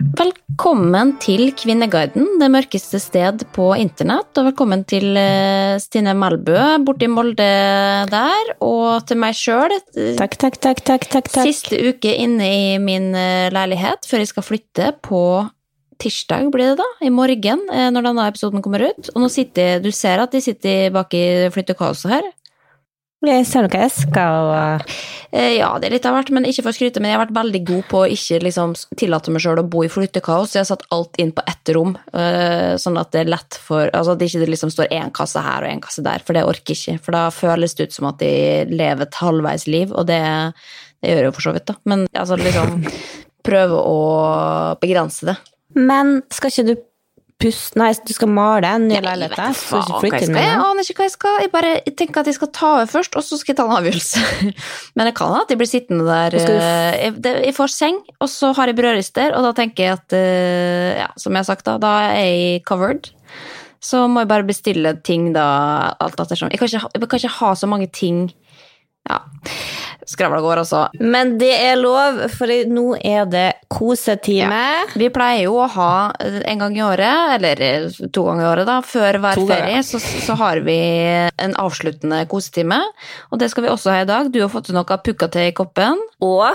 Velkommen til Kvinneguiden, det mørkeste sted på internett. Og velkommen til eh, Stine Melbø borti Molde der, og til meg sjøl. Takk, takk, takk, takk, takk, takk. Siste uke inne i min eh, leilighet før jeg skal flytte på tirsdag, blir det da, i morgen, eh, når denne episoden kommer ut. Og nå sitter du ser at de sitter bak i flyttekaoset her. Jeg ser noen jeg og Eh, Ja, det er litt av hvert, men ikke for å skryte, men jeg har vært veldig god på å ikke liksom tillate meg sjøl å bo i flyttekaos. Jeg har satt alt inn på ett rom, eh, sånn at det er lett for Altså at det ikke liksom står én kasse her og én kasse der, for det orker jeg ikke. For da føles det ut som at de lever et halvveis liv, og det, det gjør jeg jo for så vidt, da. Men altså liksom prøve å begrense det. Men skal ikke du pusse Nei, du skal male en ny Jeg leilighet? hva jeg skal. Jeg aner ikke hva jeg skal. Jeg bare tenker at jeg skal ta over først, og så skal jeg ta en avgjørelse. Men jeg kan at jeg blir sittende der eh, jeg, får seng, og så har jeg brødrister, og da tenker jeg at eh, Ja, som jeg har sagt, da, da er jeg covered. Så må jeg bare bestille ting, da, alt ettersom. Jeg kan ikke, jeg kan ikke ha så mange ting Ja. Skravla går, altså. Men det er lov, for nå er det kosetime. Vi pleier jo å ha eh, en gang i året, eller eh, to ganger i året, da, før hver To ferie, så, så har vi en avsluttende kosetime. Og det skal vi også ha i dag. Du har fått noe pukkate i koppen. Og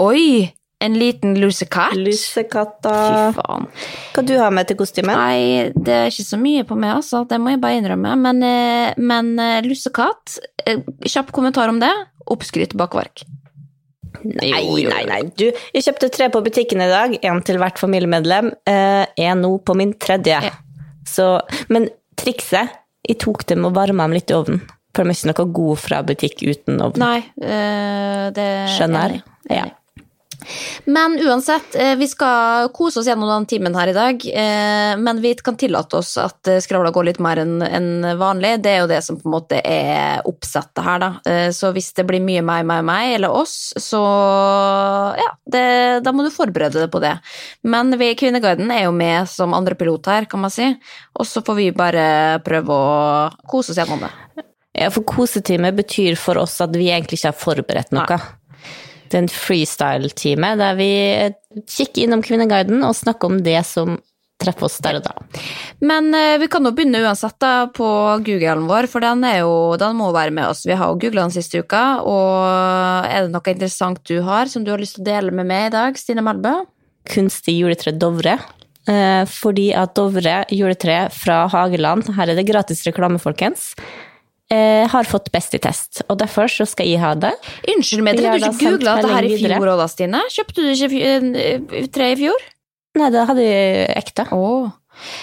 Oi! En liten lusekatt. Fy faen. Hva du har med til kostymen? Nei, det er ikke så mye på meg, altså. Det må jeg bare innrømme. Men, eh, men lusekatt eh, kjapp kommentar om det. Oppskrytt bakverk. Nei, Jo, jo, jo. nei, nei. Du, jeg kjøpte tre på butikken i dag, én til hvert familiemedlem. Jeg er nå på min tredje. Ja. Så, men trikset Jeg tok dem og varma dem litt i ovnen. For de er ikke noe god fra butikk uten ovn. Nei, eh, det Skjønner. Ja. Men uansett, eh, vi skal kose oss gjennom den timen her i dag. eh, Men vi kan tillate oss at eh, skravla går litt mer enn vanlig. Det er jo det som på en måte er oppsettet her, da. Så hvis det blir mye meg, meg, meg, eller oss, så ja, det, da må du forberede deg på det. Men vi i Kvinneguiden er jo med som andre pilot her, kan man si. Og så får vi bare prøve å kose oss gjennom det. Ja, for kosetime betyr for oss at vi egentlig ikke har forberedt noe. Det er en freestyle-time der vi kikker innom Kvinneguiden og snakker om det som treffer oss der og da. Men eh, vi kan jo begynne uansett da på Googlen vår, for den, er jo, den må være med oss. Vi har jo googla den siste uka, og er det noe interessant du har som du har lyst til å dele med meg i dag, Stine Melbø? Kunstig juletre Dovre. Eh, fordi at Dovre juletre fra Hageland, her er det gratis reklame, folkens, eh, har fått best i test. Og derfor så skal jeg ha det. Unnskyld meg, har du ikke googla det her i fjor òg da, Stine? Kjøpte du ikke eh, tre i fjor? Nei, det hadde jeg ekte. Åh.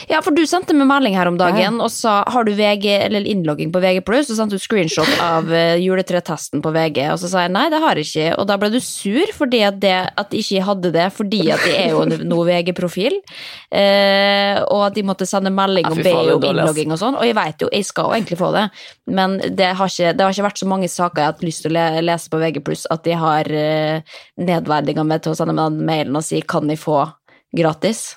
Ja, for du sendte meg melding her om dagen og sa har du VG, eller innlogging på VG+, og sendte du screenshot av eh, juletretesten på VG, og så sa jeg nei, det har jeg ikke, og da ble du sur fordi at, det, at jeg ikke hadde det, fordi at jeg er jo noe VG-profil, eh, og at de måtte sende melding Ja, og be faen, om innlogging og sånn, og jeg vet jo, jeg skal jo egentlig få det, men det har ikke, det har ikke vært så mange saker jeg har hatt lyst til å lese på VG+, at de har eh, nedverdiget meg til å sende meg den mailen og si kan jeg få gratis?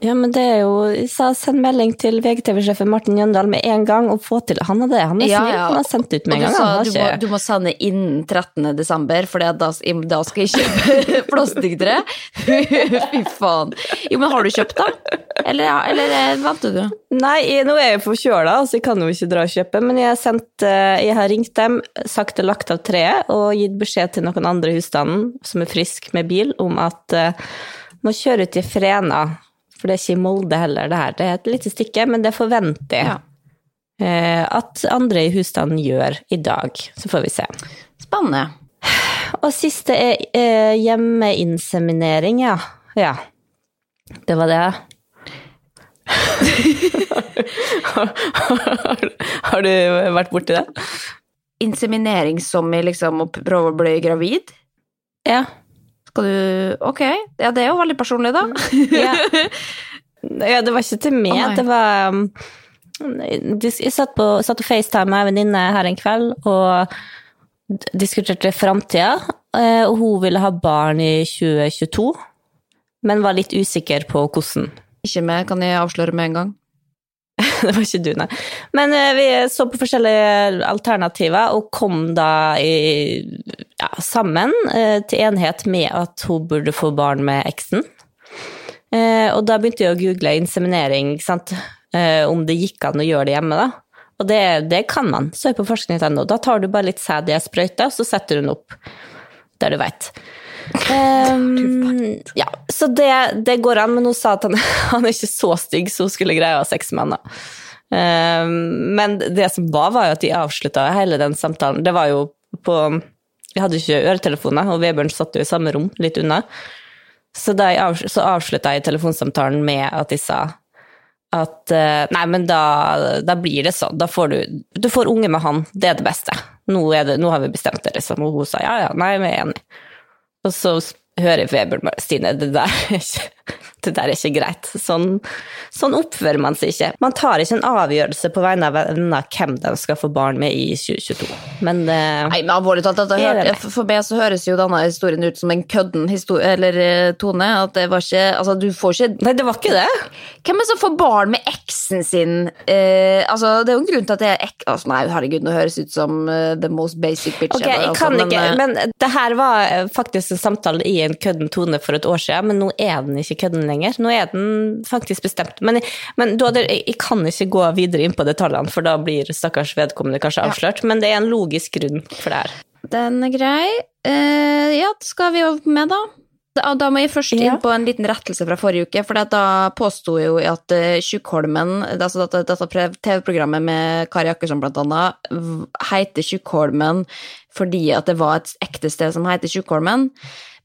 Ja, men det er jo sa send melding til VGTV-sjefen Martin Jøndal med en gang og få til Han er det, han er Ja, snill. ja. Han har sendt ut med en gang. sa du må, du må sende innen 13. desember, for da, da skal jeg kjøpe plastikktre. Fy faen. Jo, men har du kjøpt, da? Eller, eller eh, venter du? Nei, jeg, nå er jeg forkjøla, så jeg kan jo ikke dra og kjøpe, men jeg har, sendt, eh, jeg har ringt dem, sagt det lagt av treet, og gitt beskjed til noen andre i husstanden som er frisk med bil, om at uh, må kjøre ut i Frena, for det er ikke i Molde heller, det her. Det er et lite stykke, men det forventer jeg Ja. eh, at andre i husstanden gjør i dag. Så får vi se. Spennende. Og siste er eh, hjemmeinseminering, ja. Ja. Det var det. har, har du vært borti det? Inseminering som i liksom å prøve å bli gravid? Ja. Skal du Ok, ja, det er jo veldig personlig, da. ja. ja det var ikke til meg, Oh, det var um, Jeg satt, på, satt og FaceTime med ei venninne her en kveld og diskuterte framtida, eh, og hun ville ha barn i 2022, men var litt usikker på hvordan. Ikke meg, kan jeg avsløre med en gang. Det var ikke du, nei. Men eh, vi så på forskjellige alternativer, og kom da i, ja, sammen eh, til enighet med at hun burde få barn med eksen. Eh, og da begynte jeg å google inseminering, om det gikk an å gjøre det hjemme. da. Og det, det kan man. Søk på forskning.no. Da tar du bare litt sæd i ei sprøyte, og så setter du den opp der du veit. Um, ja, så det, det går an, men hun sa at han, han er ikke så stygg, så hun skulle greie å ha han. da. Um, men det som var, var jo at de avslutta hele den samtalen. Det var jo på Vi hadde ikke øretelefoner, og Vebjørn satt jo i samme rom, litt unna. Så, da så avslutta jeg telefonsamtalen med at de sa at eh, Nei, men da, da blir det sånn. Da får du Du får unge med han. Det er det beste. Nå, er det, nå har vi bestemt det, liksom. Og hun sa ja, ja, nei, vi er enige. Og så hører Vebjørn bare Stine, det der. er ikke, det der er ikke greit. Sånn, sånn oppfører man seg ikke. Man tar ikke en avgjørelse på vegne av venner hvem de skal få barn med i 2022. Men uh, Nei, men alvorlig talt, for- meg så høres jo denne historien ut som en kødden historie, eller eh, tone. At det var ikke Altså, du får ikke Nei, det var ikke det. Hvem er det som får barn med eksen sin? Uh, altså, det er jo en grunn til at det er ek... Altså, nei, herregud, nå høres ut som uh, the most basic bitch Ok, ever, jeg altså, men, ikke, men det her var faktisk en samtale i en kødden tone for et år siden, men nå er den ikke kødden lenger. Nå er den faktisk bestemt. Men, men hadde- jeg, kan ikke gå videre inn på detaljene, for da blir stakkars vedkommende kanskje Ja. avslørt, men det er en logisk grunn for det her. Den er grei. Eh, ja, skal vi jo med, da. Da, da må jeg først inn Ja. på en liten rettelse fra forrige uke. For da påsto jo at uh, Tjukkholmen, altså dette, dette TV-programmet med Kari Akkersson blant annet, heter Tjukkholmen fordi at det var et ekte sted som heter Tjukkholmen.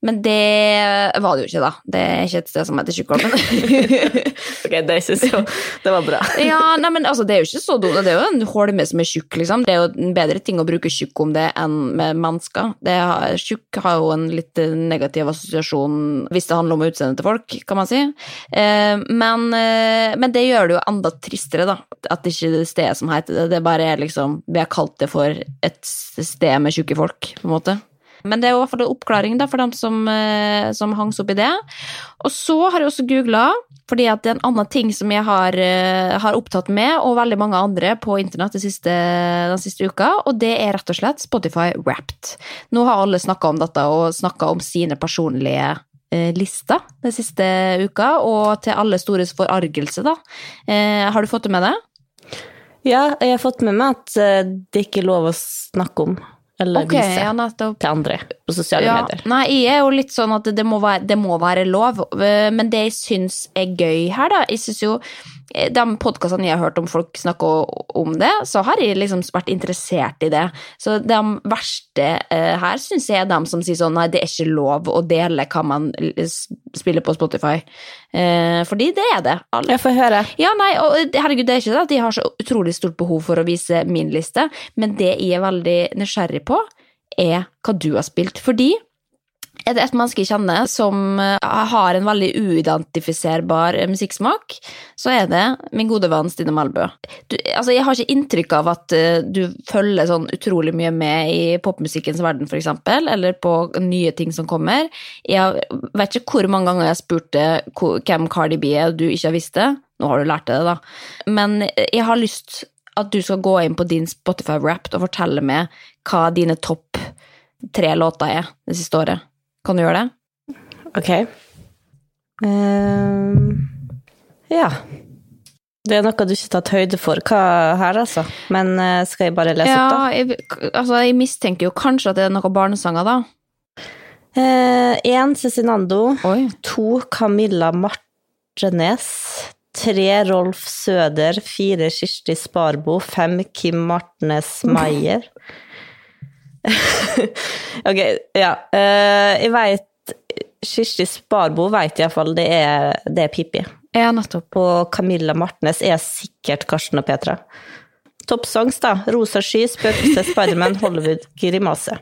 Men det var det jo ikke, da. Det er ikke et sted som heter Tjukkholmen. Ok, det syns jeg Det var bra. ja, nei, men altså, det er jo ikke så dumt. Det er jo en holme som er tjukk, liksom. Det er jo en bedre ting å bruke tjukk om det enn med mennesker. Tjukk har jo en litt negativ assosiasjon hvis det handler om utseendet til folk, kan man si. Eh, men, eh, men det gjør det jo enda tristere, da. At det ikke er det stedet som heter det. Det bare er liksom Vi har kalt det for et sted med tjukke folk, på en måte. Men det er i hvert fall en oppklaring da, for dem som, eh, som hangs opp i det. Og så har jeg også googla, fordi det er en annen ting som jeg har, eh, har opptatt med, og veldig mange andre på internett den siste, den siste uka, og det er rett og slett Spotify Wrapped. Nå har alle snakka om dette og snakka om sine personlige eh, lister den siste uka, og til alle stores forargelse, da. Eh, har du fått det med deg? Ja, jeg har fått med meg at det ikke er lov å snakke om eller okay, vise ja, til andre på sosiale Ja, medier. nei, jeg er jo litt sånn at det må være, det må være lov, øh, men det jeg syns er gøy her, da Jeg syns jo eh, De podkastene jeg har hørt om folk snakke om det, så har jeg liksom vært interessert i det. Så de verste eh, her syns jeg er de som sier sånn nei, det er ikke lov å dele hva man spiller på Spotify. Eh, fordi det er det. Alle, Jeg får høre. ja, nei, og eh, herregud, det er ikke det at jeg har så utrolig stort behov for å vise min liste, men det jeg er veldig nysgjerrig på, er hva du har spilt. Fordi er det et menneske jeg kjenner som eh, har en veldig uidentifiserbar eh, musikksmak, så er det min gode venn Stine Melbø. Du, altså, jeg har ikke inntrykk av at eh, du følger sånn utrolig mye med i popmusikkens verden, eksempel, eller på nye ting som kommer. Jeg vet ikke hvor mange ganger jeg spurte hvem Cardi B er, og du ikke har visst det. Nå har du lært det, da. Men jeg har lyst at du skal gå inn på din Spotify Wrapped og fortelle meg hva dine topp tre låter er det siste året. Kan du gjøre det? Ok. Um, ja. Det er noe du ikke har tatt høyde for hva her, altså. Men eh, skal jeg bare lese opp, da? Ja, jeg, altså, jeg mistenker jo kanskje at det er noen barnesanger, da. Én Cezinando. To Camilla Martenes. Tre Rolf Søder. Fire Kirsti Sparbo. Fem Kim Martnes Meyer. ok, ja. Eh, jeg veit Kirsti Sparbo veit iallfall det er, det er Pippi. Ja, nettopp. Og Camilla Martnes er sikkert Karsten og Petra. Toppsongs, da. Rosa sky, spøkelse, Spiderman, Hollywood, grimase.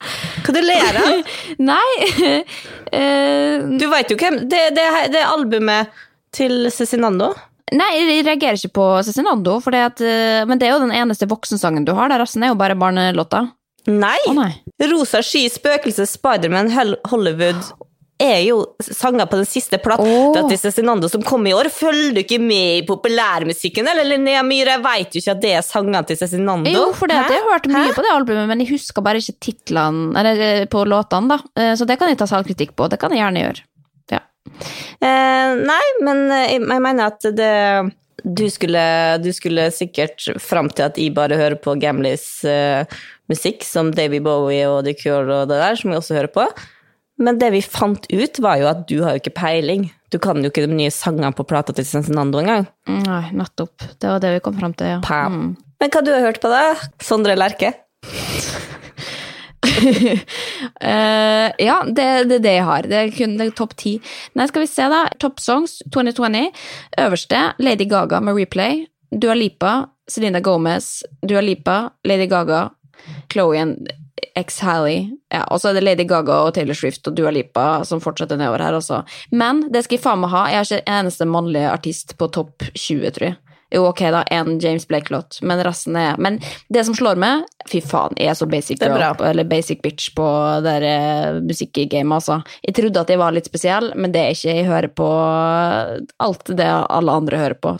Hva du ler av? Nei uh, Du veit jo hvem Det, det, det er albumet til Cezinando. Nei, jeg reagerer ikke på Cezinando, at, eh, men det er jo den eneste voksensangen du har. Der resten er jo bare barnelåter. Nei. Oh, nei. Rosa sky, spøkelse, Spiderman, Hollywood er jo sanger på den siste plata Åh. til Cezinando som kom i år. Følger du ikke med i populærmusikken, eller Linnea Myhre? Jeg veit jo ikke at det er sangene til Cezinando. Jo, for det jeg har hørt mye Hæ? på det albumet, men jeg husker bare ikke titlene Eller eh, på låtene, da. Eh, Så det kan jeg ta selvkritikk på. Det kan jeg gjerne gjøre. Ja. Eh, nei, men eh, jeg, mener at det du skulle, du skulle sikkert fram til at jeg bare hører på Gamlis eh, musikk, som Davy Bowie og The Cure og det der, som vi også hører på. Men det vi fant ut, var jo at du har jo ikke peiling. Du kan jo ikke de nye sangene på plata til Cezinando engang. Nei, nettopp. Det var det vi kom fram til, ja. Mm. Men hva du har hørt på, da? Sondre Lerche? uh, ja, det det er det jeg har. Det er kun topp ti. Nei, skal vi se, da. Top Songs 2020. Øverste Lady Gaga med Replay. Dua Lipa, Selena Gomez, Dua Lipa, Lady Gaga, Chloé X-Hally. Ja, og så er det Lady Gaga og Taylor Swift og Dua Lipa som fortsetter nedover her, altså. Men det skal jeg faen meg ha. Jeg er ikke eneste mannlige artist på topp 20, tror jeg. Jo, ok, da, en James Blake-låt, men resten er Men det som slår meg Fy faen, jeg er så basic girl, eller basic bitch på det eh, musikkgamet, altså. Jeg trodde at jeg var litt spesiell, men det er ikke. Jeg hører på alt det alle andre hører på.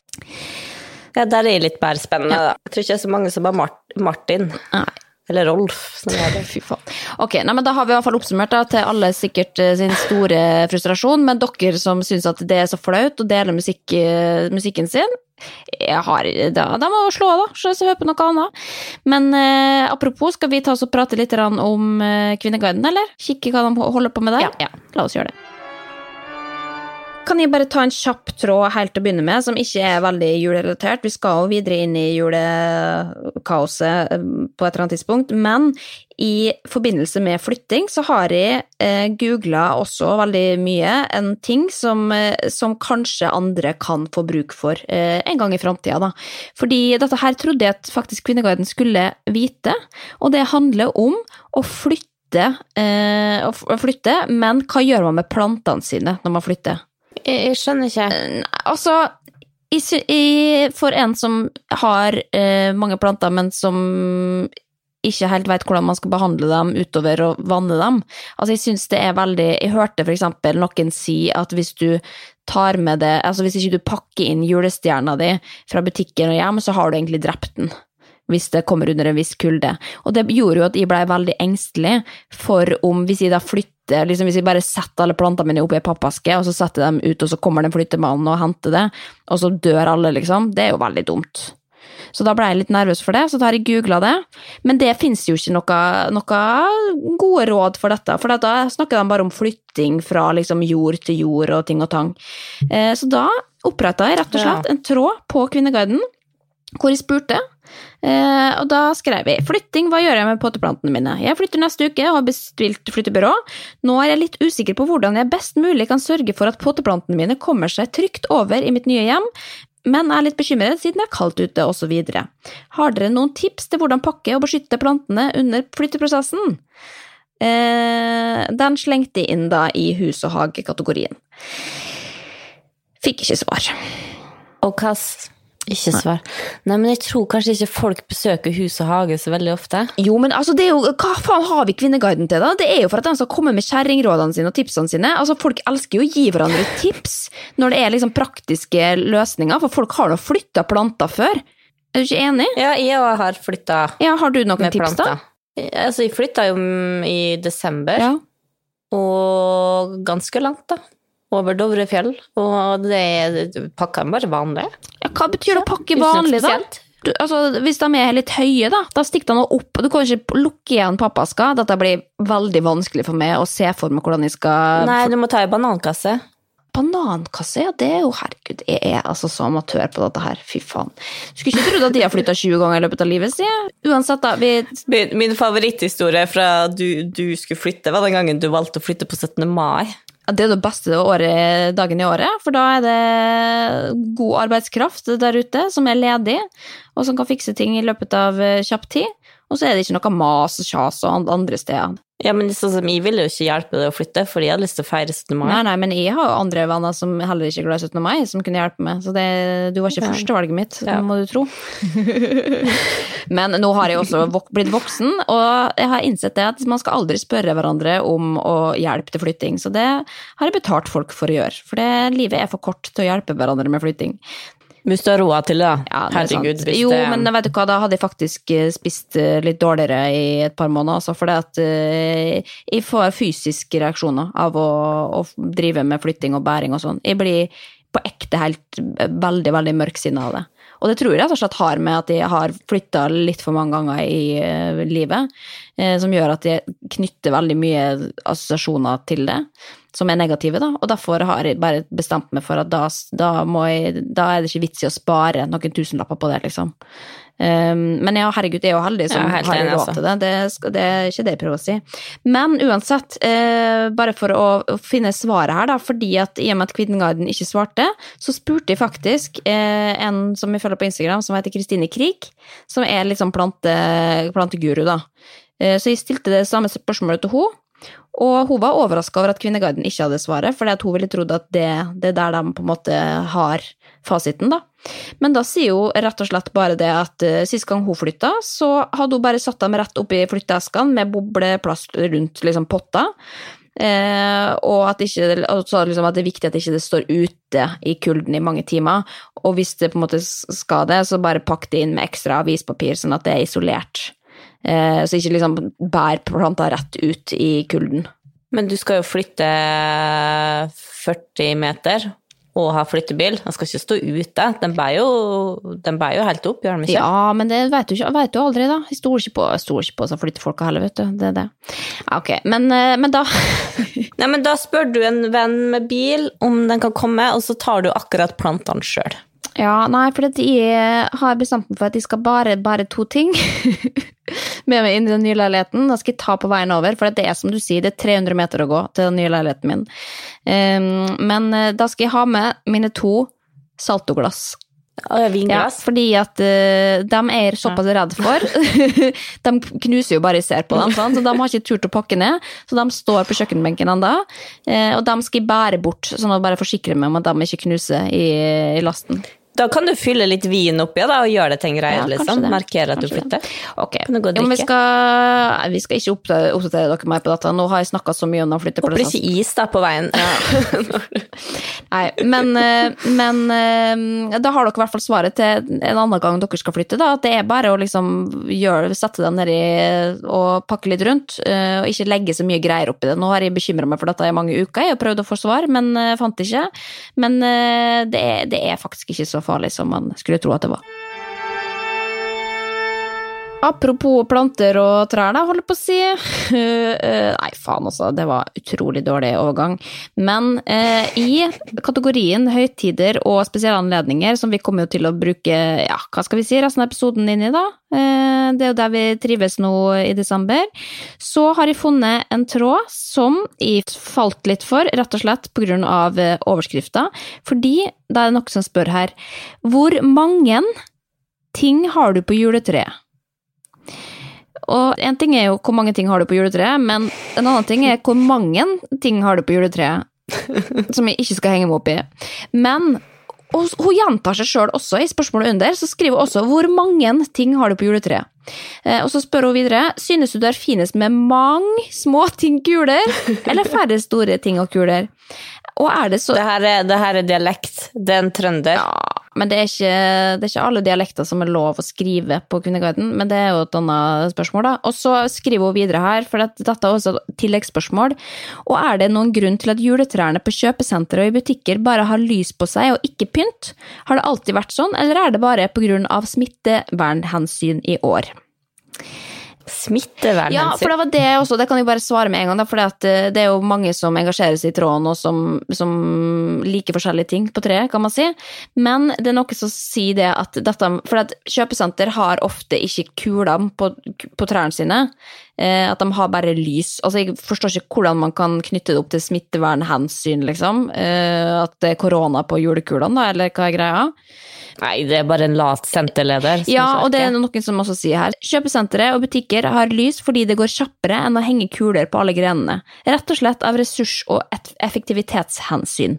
Ja, der er jeg litt mer spennende, da. Jeg tror ikke det er så mange som har Mart Martin. Nei. Eller Rolf, som det heter. Fy faen. Ok, nei, men Da har vi i hvert fall oppsummert da, til alle sikkert eh, sin store frustrasjon, men dere som syns at det er så flaut å dele musikk, eh, musikken sin, har, da, da må slå av, da. Så hør på noe annet. Men eh, apropos, skal vi ta oss og prate litt om eh, Kvinneguiden, eller? Kikke hva de holder på med der? Ja. La oss gjøre det. Kan jeg bare ta en kjapp tråd helt til å begynne med, som ikke er veldig julerelatert? Vi skal jo videre inn i julekaoset eh, på et eller annet tidspunkt, men i forbindelse med flytting så har jeg eh, googla også veldig mye en ting som, eh, som kanskje andre kan få bruk for eh, en gang i framtida, da. Fordi dette her trodde jeg at faktisk Kvinneguiden skulle vite, og det handler om å flytte, eh, å flytte, men hva gjør man med plantene sine når man flytter? Jeg, jeg skjønner ikke. Altså, jeg, for en som har eh, mange planter, men som ikke helt vet hvordan man skal behandle dem utover å vanne dem. Altså, jeg syns det er veldig Jeg hørte for eksempel noen si at hvis du tar med det Altså, hvis ikke du pakker inn julestjerna di fra butikken og hjem, så har du egentlig drept den. Hvis det kommer under en viss kulde. Og det gjorde jo at jeg blei veldig engstelig for om Hvis jeg da flytter liksom Hvis jeg bare setter alle plantene mine oppi ei pappeske, og så setter jeg dem ut, og så kommer den flyttemannen og henter det, og så dør alle, liksom. Det er jo veldig dumt. Så da ble jeg litt nervøs for det, så da har jeg googla det. Men det fins jo ikke noe, noe gode råd for dette, for da snakker de bare om flytting fra liksom jord til jord og ting og tang. Eh, Så da oppretta jeg rett og slett en tråd på Kvinneguiden hvor jeg spurte. Eh, og da skrev jeg 'Flytting, hva gjør jeg med potteplantene mine?' Jeg flytter neste uke og har bestilt flyttebyrå. Nå er jeg litt usikker på hvordan jeg best mulig kan sørge for at potteplantene mine kommer seg trygt over i mitt nye hjem, men er litt bekymret siden det er kaldt ute, osv. Har dere noen tips til hvordan pakke og beskytte plantene under flytteprosessen? Eh, den slengte jeg inn da i hus og hage-kategorien. Fikk ikke svar. Og s- Ikke svar. Nei, men jeg tror kanskje ikke folk besøker hus og hage så veldig ofte. Jo, men altså, det er jo, hva faen har vi Kvinneguiden til, da? Det er jo for at de skal komme med kjerringrådene sine og tipsene sine. Altså, Folk elsker jo å gi hverandre tips når det er liksom praktiske løsninger, for folk har nå flytta planter før. Er du ikke enig? Ja, jeg har flytta Ja, Har du noen med tips, da? Altså, jeg flytta jo i desember, Ja. og ganske langt, da. Over Dovrefjell. Og det pakka bare vanlig. ja, Hva betyr det å pakke vanlig, da? Du, altså, hvis de er litt høye, da, da stikker de opp. og Du kan ikke lukke igjen pappaska. Dette blir veldig vanskelig for meg å se for meg hvordan jeg skal Nei, du må ta i banankasse. Banankasse, ja, det er jo Herregud, jeg er altså så amatør på dette her. Fy faen. Skulle ikke trodd at de har flytta 20 ganger i løpet av livet, sier jeg. Uansett, da. Vi Min, min favoritthistorie fra du, du skulle flytte, var den gangen du valgte å flytte på 17. mai. Det er det beste året, dagen i året, for da er det god arbeidskraft der ute som er ledig, og som kan fikse ting i løpet av eh, kjapp tid. Og så er det ikke noe mas og kjas og andre steder. Ja, men sånn som jeg vil jo ikke hjelpe deg å flytte, for jeg hadde lyst til å feire 17. mai. Nei, nei, men jeg har jo andre venner som heller ikke er glad i 17. mai, som kunne hjelpe meg, så det, du var ikke Ja. førstevalget mitt, Ja. må du tro. men nå har jeg også vok blitt voksen, og jeg har innsett det at man skal aldri spørre hverandre om å hjelpe til flytting, så det har jeg betalt folk for å gjøre, for det, livet er for kort til å hjelpe hverandre med flytting. Hvis du har råd til det, da. Ja, det er Herregud. Hvis Jo, det, men vet du hva, da hadde jeg faktisk eh, spist eh, litt dårligere i et par måneder, altså, det at uh, jeg får fysiske reaksjoner av å, å drive med flytting og bæring og sånn. Jeg blir på ekte helt veldig, veldig mørksinna av det. Og det tror jeg rett og slett har med at de har flytta litt for mange ganger i eh, livet, eh, som gjør at de knytter veldig mye assosiasjoner til det, som er negative, da. Og derfor har jeg bare bestemt meg for at da, da, jeg, da er det ikke vits i å spare noen tusenlapper på det, liksom. Um, men ja, herregud, jeg er jo heldig som Ja, har råd altså. til det. Det, skal, det er ikke det jeg prøver å si. Men uansett, eh, bare for å, finne svaret her, da, fordi at i og med at Kvinneguiden ikke svarte, så spurte jeg faktisk eh, en som jeg følger på Instagram, som heter Kristine Krig, som er sånn plante, planteguru, da. Eh, så jeg stilte det samme spørsmålet til henne. Og hun var overraska over at Kvinneguiden ikke hadde svaret, fordi hun ville trodd at det, det er der de på en måte har fasiten, da. Men da sier hun rett og slett bare det at uh, sist gang hun flytta, så hadde hun bare satt dem rett oppi flytteeskene med bobleplast rundt liksom potta. Eh, og at, ikke, altså, liksom at det er viktig at ikke det står ute i kulden i mange timer. Og hvis det på en måte skal det, så bare pakk det inn med ekstra avispapir, sånn at det er isolert. Eh, så ikke liksom bær planta rett ut i kulden. Men du skal jo flytte 40 meter og ha flyttebil. Den skal ikke stå ute. Den bærer jo, den bærer jo helt opp, gjør den ikke? Ja, men det vet du, ikke, vet du aldri, da. Jeg stoler ikke på, stoler ikke på så flyttefolka heller, vet du. Det er det. Ok, men, eh, men da Nei, men da spør du en venn med bil om den kan komme, og så tar du akkurat plantene sjøl. Ja, nei, for jeg har bestemt meg for at jeg skal bare bære to ting med meg inn i den nye leiligheten. Da skal jeg ta på veien over, for det er som du sier, det er 300 meter å gå til den nye leiligheten min. Um, men eh, da skal jeg ha med mine to saltoglass. Ja, Vinglass? fordi at uh, de er såpass redd for. de knuser jo bare jeg ser på dem, sånn, så de har ikke turt å pakke ned. Så de står på kjøkkenbenken ennå. Uh, og de skal jeg bære bort, sånn at bare forsikre meg om at de ikke knuser i, i lasten. Da kan du fylle litt vin oppi da, og gjøre det til en greie, Ja, liksom. det. Markere at du Kanskje flytter. Ok, Kan du gå og jo, vi, skal, vi skal ikke oppdatere, dere mer på dette. Nå har jeg snakka så mye om den Håper det flytteprosessen. ikke is da på veien. Nei, men, eh, men eh, da har dere i hvert fall svaret til en annen gang dere skal flytte. Da, at det er bare å liksom gjøre, sette deg nedi og pakke litt rundt, eh, og ikke legge så mye greier oppi det. Nå har jeg bekymra meg for dette i mange uker, jeg har prøvd å få svar, men fant ikke. Men det er, det er faktisk ikke så farlig som man skulle tro at det var. Apropos planter og trær, da, holder jeg på å si. Eh, Nei, faen altså, det var utrolig dårlig overgang. Men eh, i kategorien høytider og spesielle anledninger, som vi kommer jo til å bruke ja, hva skal vi si, resten av episoden inn i, da, eh, det er jo der vi trives nå i desember, så har jeg funnet en tråd som jeg falt litt for, rett og slett av eh, overskrifta. Fordi da er det noen som spør her, hvor mange ting har du på juletreet? Og en ting er jo hvor mange ting har du på juletreet, men en annen ting er hvor mange ting har du på juletreet som jeg ikke skal henge meg opp i. Men og hun gjentar seg sjøl også i spørsmålet under, så skriver hun også 'hvor mange ting har du på juletreet'? Eh, og så spør hun videre 'synes du det er finest med mange små ting kuler, eller færre store ting og kuler'? Og er det så Det her er, det her er dialekt. Det er en trønder. ja, men det er, ikke, det er ikke alle dialekter som er lov å skrive på Kvinneguiden, men det er jo et annet spørsmål, da. Og så skriver hun videre her, for dette er også et tilleggsspørsmål. Og er det noen grunn til at juletrærne på kjøpesentre og i butikker bare har lys på seg og ikke pynt? Har det alltid vært sånn, eller er det bare av smittevernhensyn i år? Smittevernhensyn. Ja, for det var det også, det kan jeg bare svare med en gang, for det er jo mange som engasjerer seg i tråden, og som, som, liker forskjellige ting på treet, kan man si. Men det er noe som sier det at dette For at kjøpesenter har ofte ikke kuler på, på trærne sine. Eh, at de har bare lys. Altså, jeg forstår ikke hvordan man kan knytte det opp til smittevernhensyn, liksom. Eh, at det er korona på julekulene, da, eller hva er greia? Nei, det er bare en lat senterleder. Ja, og det er noen som også sier her. Kjøpesentre og butikker har lys fordi det går kjappere enn å henge kuler på alle grenene. Rett og slett av ressurs- og effektivitetshensyn.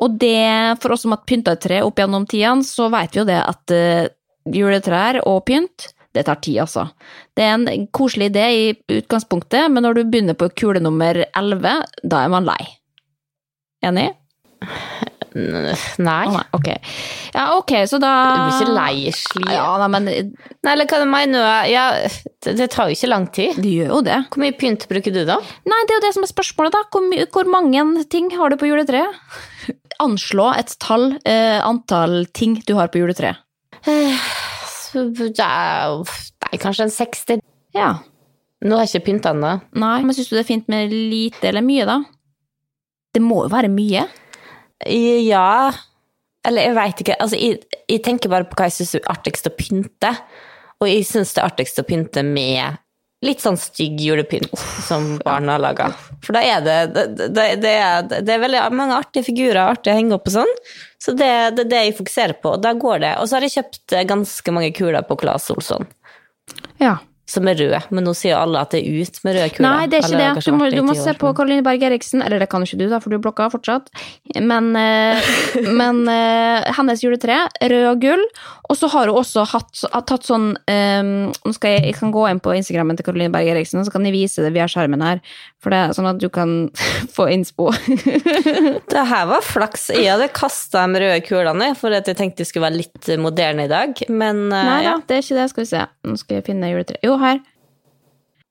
Og det, for oss som har pynta et tre opp gjennom tidene, så vet vi jo det at uh, juletrær og pynt det tar tid, altså. Det er en koselig idé i utgangspunktet, men når du begynner på kule nummer 11, da er man lei. Enig? Nei. Oh, nei. Ok. Ja, ok, så da Du blir ikke leierslig? Ja, nei, men Nei, eller hva du Ja, det, det tar jo ikke lang tid. det gjør jo det. Hvor mye pynt bruker du, da? Nei, det er jo det som er spørsmålet, da. Hvor, hvor mange ting har du på juletreet? Anslå et tall, eh, antall ting du har på juletreet. Eh, det er- Nei, kanskje en 60. Ja. Nå har jeg ikke pynta ennå. Nei, men syns du det er fint med lite eller mye, da? Det må jo være mye. Ja Eller jeg veit ikke. Altså, jeg, jeg tenker bare på hva jeg syns er artigst å pynte. Og jeg syns det er artigst å pynte med litt sånn stygg julepynt som barna har laga. For da er det det, det, det, er, det er veldig mange artige figurer artig å henge opp og sånn. Så det er det, jeg fokuserer på, og da går det. Og så har jeg kjøpt ganske mange kuler på Claes Olsson. Ja. Som er rød, men nå sier alle at det er ut med røde kuler. Nei, det er ikke Eller det. Du må, du må se på Karoline Berg Eriksen, eller det kan jo ikke du, da, for du er blokka fortsatt. Men, eh, men eh, hennes juletre, rød og gull. Og så har hun også hatt, har tatt sånn um, Nå skal jeg, jeg kan gå inn på Instagrammen til Karoline Berg Eriksen, og så kan jeg vise det via skjermen her. For det er sånn at du kan få innspo. Det her var flaks. Jeg hadde kasta de røde kulene for at jeg tenkte jeg skulle være litt moderne i dag, men uh, Nei da, ja. det er ikke det. Skal vi se. Nå skal jeg finne juletre. Jo, her.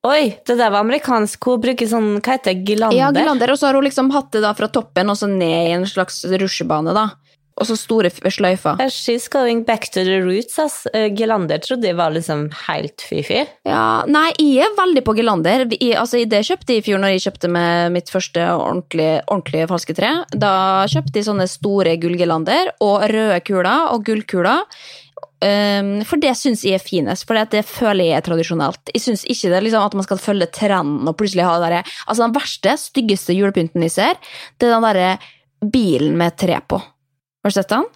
Oi, det der var amerikansk. Hun bruker sånn, hva heter det, gilander? Ja, Gylander. Og så har hun liksom hatt det da fra toppen og så ned i en slags rusjebane, da. Og så store sløyfer. Eh, She's going back to the roots, ass. Eh, Gilander trodde jeg var liksom helt fy-fy. Ja, nei, jeg er veldig på Gylander. Vi- Altså, det kjøpte jeg i fjor når jeg kjøpte med mitt første ordentlige, ordentlige falske tre. Da kjøpte jeg sånne store gullgylander og røde kuler og gullkuler. Um, for det syns jeg er finest, for det føler jeg er tradisjonelt. Jeg syns ikke det liksom at man skal følge trenden og plutselig ha det derre Altså, den verste, styggeste julepynten jeg ser, det er den derre bilen med tre på. Har du sett den?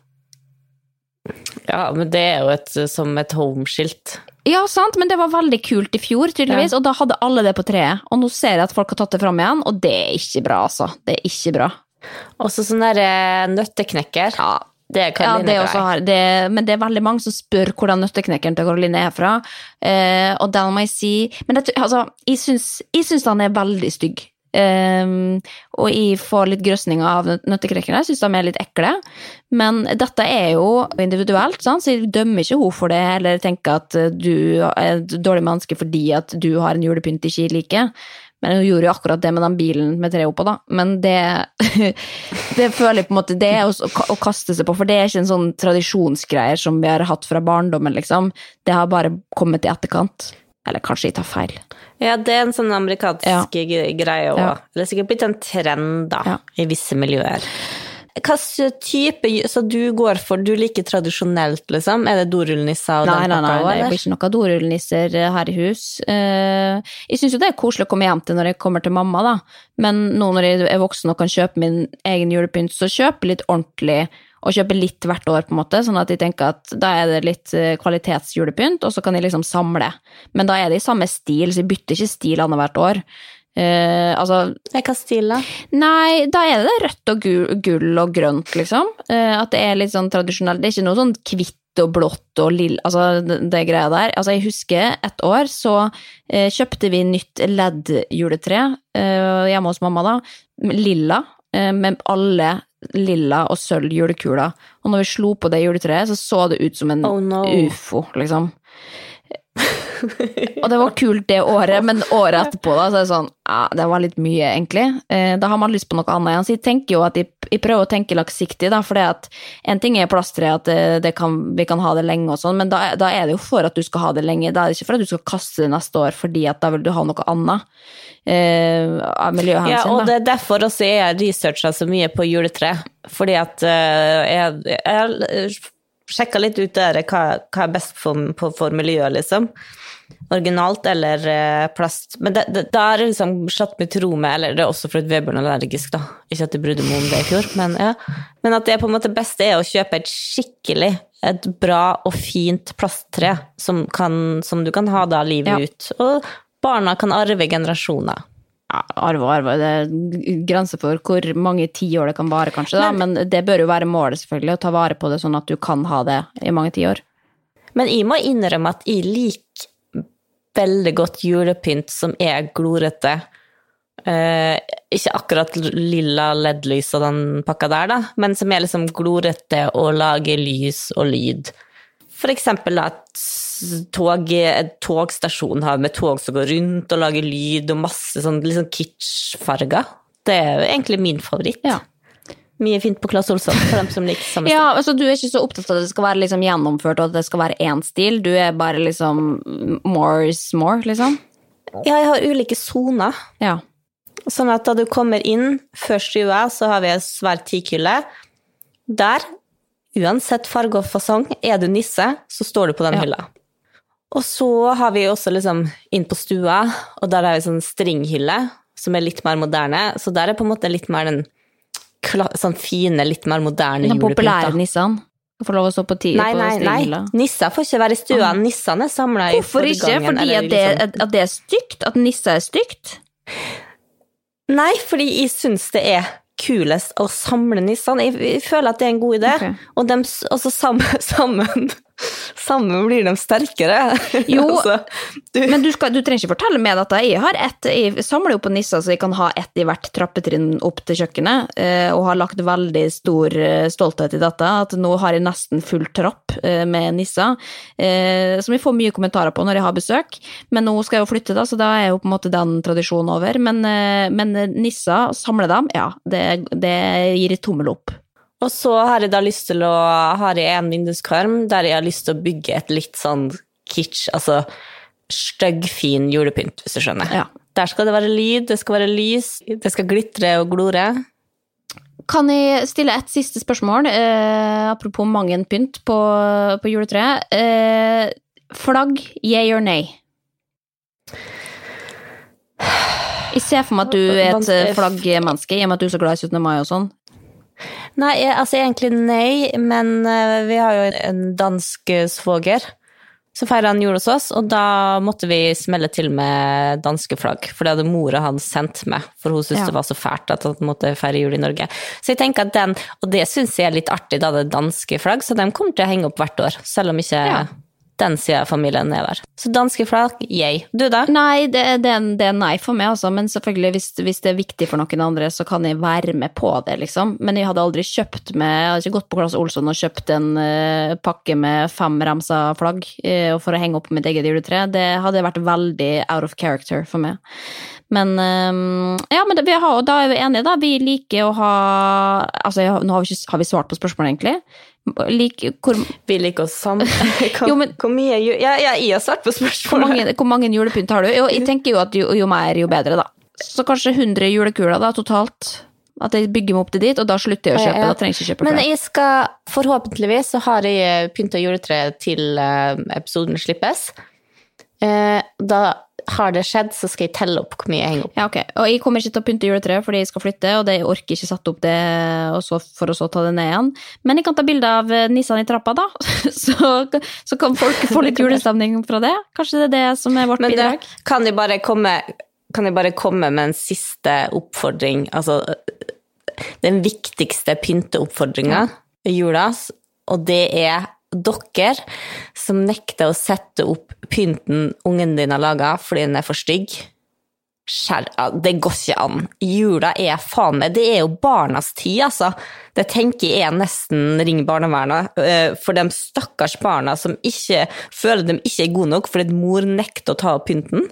Ja, men det er jo et, som et homeskilt. Ja, sant, men det var veldig kult i fjor, tydeligvis, og da hadde alle det på treet. Og nå ser jeg at folk har tatt det fram igjen, og det er ikke bra, altså. Det er ikke bra. Også sånn derre nøtteknekker. Ja, Det ja det har, det, men det er veldig mange som spør hvordan nøtteknekkeren til Karoline er fra, eh, og den må jeg si Men det, altså, jeg syns, han er veldig stygg. Ehm, og jeg får litt grøsninger av nøt- jeg syns de er litt ekle. Men dette er jo individuelt, sant? så jeg dømmer ikke henne for det, eller tenker at eh, du er et dårlig menneske fordi at du har en julepynt ikke jeg liker. Men hun gjorde jo akkurat det med den bilen med tre oppå, da. Men det Det føler jeg på en måte Det er å, å kaste seg på, for det er ikke en sånn tradisjonsgreier som vi har hatt fra barndommen, liksom. Det har bare kommet i etterkant. Eller kanskje jeg tar feil. Ja, det er en sånn amerikansk Ja. greie òg. Ja. Det er sikkert blitt en trend, da, Ja. i visse miljøer. Hvilken type Så du går for Du liker tradisjonelt, liksom? Er det dorullnisser og Nei, den nei, nei, pakka det blir ikke noe dorullnisser eh, her i hus. Eh, Jeg syns jo det er koselig å komme hjem til når jeg kommer til mamma, da. Men nå når jeg er voksen og kan kjøpe min egen julepynt, så kjøp litt ordentlig. Og kjøpe litt hvert år, på en måte, sånn at jeg tenker at da er det litt eh, kvalitetsjulepynt, og så kan jeg liksom samle. Men da er det i samme stil, så jeg bytter ikke stil annethvert år. Eh, altså, Nei, er Castilla? Nei, da er det rødt og gull, gull og grønt, liksom. Eh, at det er litt sånn tradisjonelt. Det er ikke noe sånn hvitt og blått og lill, altså det, det greia der. Altså, jeg husker et år så eh, kjøpte vi nytt LED-juletre eh, hjemme hos mamma, da. Lilla, eh, med alle lilla og sølv julekuler. Og når vi slo på det juletreet, så så det ut som en Oh, no. ufo, liksom. Og det var kult det året, men året etterpå da, så er det sånn ja, det var litt mye, egentlig. Eh, da har man lyst på noe annet igjen. Så jeg tenker jo at jeg, jeg prøver å tenke langsiktig, da, for en ting er plasteret, at det, det kan, vi kan ha det lenge og sånn, men da, da, er det jo for at du skal ha det lenge. Da er det ikke for at du skal kaste det neste år, fordi at da vil du ha noe annet. eh, av miljøhensyn. Ja, og det er derfor også jeg researcha så mye på juletre. Fordi at uh, jeg, jeg sjekka litt ut der hva, hva er best for, for, for, miljøet, liksom. Originalt eller eh, plast. Men det, det, da er det liksom slått meg til ro med Eller det er også fordi Vebjørn er allergisk, da. Ikke at jeg brydde meg om det i fjor, men ja. Men at det på en måte beste er å kjøpe et skikkelig, et bra og fint plasttre som, kan, som du kan ha da livet ja. ut. Og barna kan arve generasjoner ja, arve og arve, det er grenser for hvor mange tiår det kan vare, kanskje, da. Men, men, det bør jo være målet, selvfølgelig, å ta vare på det sånn at du kan ha det i mange tiår. Men jeg må innrømme at jeg liker veldig godt julepynt som er glorete. Eh, ikke akkurat lilla LED-lys og den pakka der, da, men som er liksom glorete og lager lys og lyd. For eksempel at tog, togstasjon har med tog som går rundt og lager lyd, og masse sånn liksom kitsch-farger. Det er egentlig min favoritt. Ja. Mye fint på Claes Olsson for dem som liker samme stil. Ja, altså Du er ikke så opptatt av at det skal være liksom gjennomført og at det skal være én stil. Du er bare liksom more is more, liksom? Ja, jeg har ulike soner. Ja. Sånn at da du kommer inn før stua, så har vi en svær tikhylle. Der Uansett farge og fasong, er du nisse, så står du på den ja. hylla. Og så har vi også liksom inn på stua, og der har vi sånn stringhylle, som er litt mer moderne. Så der er på en måte litt mer den sånn fine, litt mer moderne julepynter. Den populære nissene? Får lov å stå på ti nei, på stringhylla? Nei, nisser får ikke være i stua. Ah. Nissene er samla i Hvorfor ikke? Fordi at det, liksom... at det er stygt? At nisser er stygt? Nei, fordi jeg syns det er kulest å samle nissene. Jeg, føler at det er en god idé. Okay. Og de, også sammen, sammen Sammen blir de sterkere. Jo, altså, du. men du, skal, du, trenger ikke fortelle meg dette. Jeg, har ett, jeg samler jo på nisser, så jeg kan ha ett i hvert trappetrinn opp til kjøkkenet. Eh, og har lagt veldig stor eh, stolthet i dette. At nå har jeg nesten full trapp eh, med nisser. Som jeg får mye kommentarer på når jeg har besøk. Men nå skal jeg jo flytte, da, så da er jo på en måte den tradisjonen over. Men, men nisser, samle dem, ja, det, det gir jeg tommel opp. Og så har jeg da lyst til å Har jeg en vinduskarm der jeg har lyst til å bygge et litt sånn kitsch, altså styggfin julepynt, hvis du skjønner. Ja. Der skal det være lyd, det skal være lys, det skal glitre og glore. Kan jeg stille et siste spørsmål, eh, apropos mangen pynt på, på juletreet? Eh, flagg, yeah or nay? Jeg ser for meg at du er et flaggmenneske, i og med at du er så glad i 17. mai og sånn. Nei, altså egentlig nei, men eh, vi har jo en dansk svoger som feira jul hos oss, og da måtte vi smelle til med danske flagg. For det hadde mora hans sendt med, for hun syntes ja. det var så fælt at han måtte feire jul i Norge. Så jeg tenker at den, og det syns jeg er litt artig, da det er danske flagg, så de kommer til å henge opp hvert år. Selv om ikke ja den sida av familien er der. Så danske flagg, yay. Du, da? Nei, det, det, det, er nei for meg, altså. Men selvfølgelig, hvis, hvis, det er viktig for noen andre, så kan jeg være med på det, liksom. Men jeg hadde aldri kjøpt med Jeg hadde ikke gått på Claes Olsson og kjøpt en uh, pakke med fem ramsa flagg uh, for å henge opp mitt eget juletre. Det hadde vært veldig out of character for meg. Men um, ja, men det, har, da er vi enige, da. Vi liker å ha Altså, nå har vi, ikke, har vi svart på spørsmålet, egentlig. Like, hvor, vi liker oss sammen. Hvor, hvor mye ja, jeg, jeg har svart på spørsmålet. Hvor mange, hvor mange julepynt har du? Jo, jeg tenker jo at jo, jo, mer, jo bedre, da. Så kanskje 100 julekuler da, totalt. At jeg bygger meg opp til dit, og da slutter jeg å kjøpe. Ja, da trenger jeg ikke kjøpe. Men jeg skal, forhåpentligvis så har jeg pynta juletre til uh, episoden slippes. Uh, da har det skjedd, så skal jeg telle opp hvor mye jeg henger opp. Ja, ok. Og jeg kommer ikke til å pynte juletreet fordi jeg skal flytte, og det, jeg orker ikke satt opp det så, for å så ta det ned igjen. Men jeg kan ta bilde av eh, nissene i trappa, da. Så, så, kan folk få litt julestemning fra det. Kanskje det er det som er vårt Men bidrag. Det, kan jeg bare komme kan jeg bare komme med en siste oppfordring? Altså, den viktigste pynteoppfordringa i jula, og det er dere som nekter å sette opp pynten ungen din har laga fordi den er for stygg, det går ikke an. Jula er faen meg Det er jo barnas tid, altså. Det tenker jeg nesten Ring barnevernet. eh, For de stakkars barna som ikke føler de ikke er gode nok fordi mor nekter å ta opp pynten.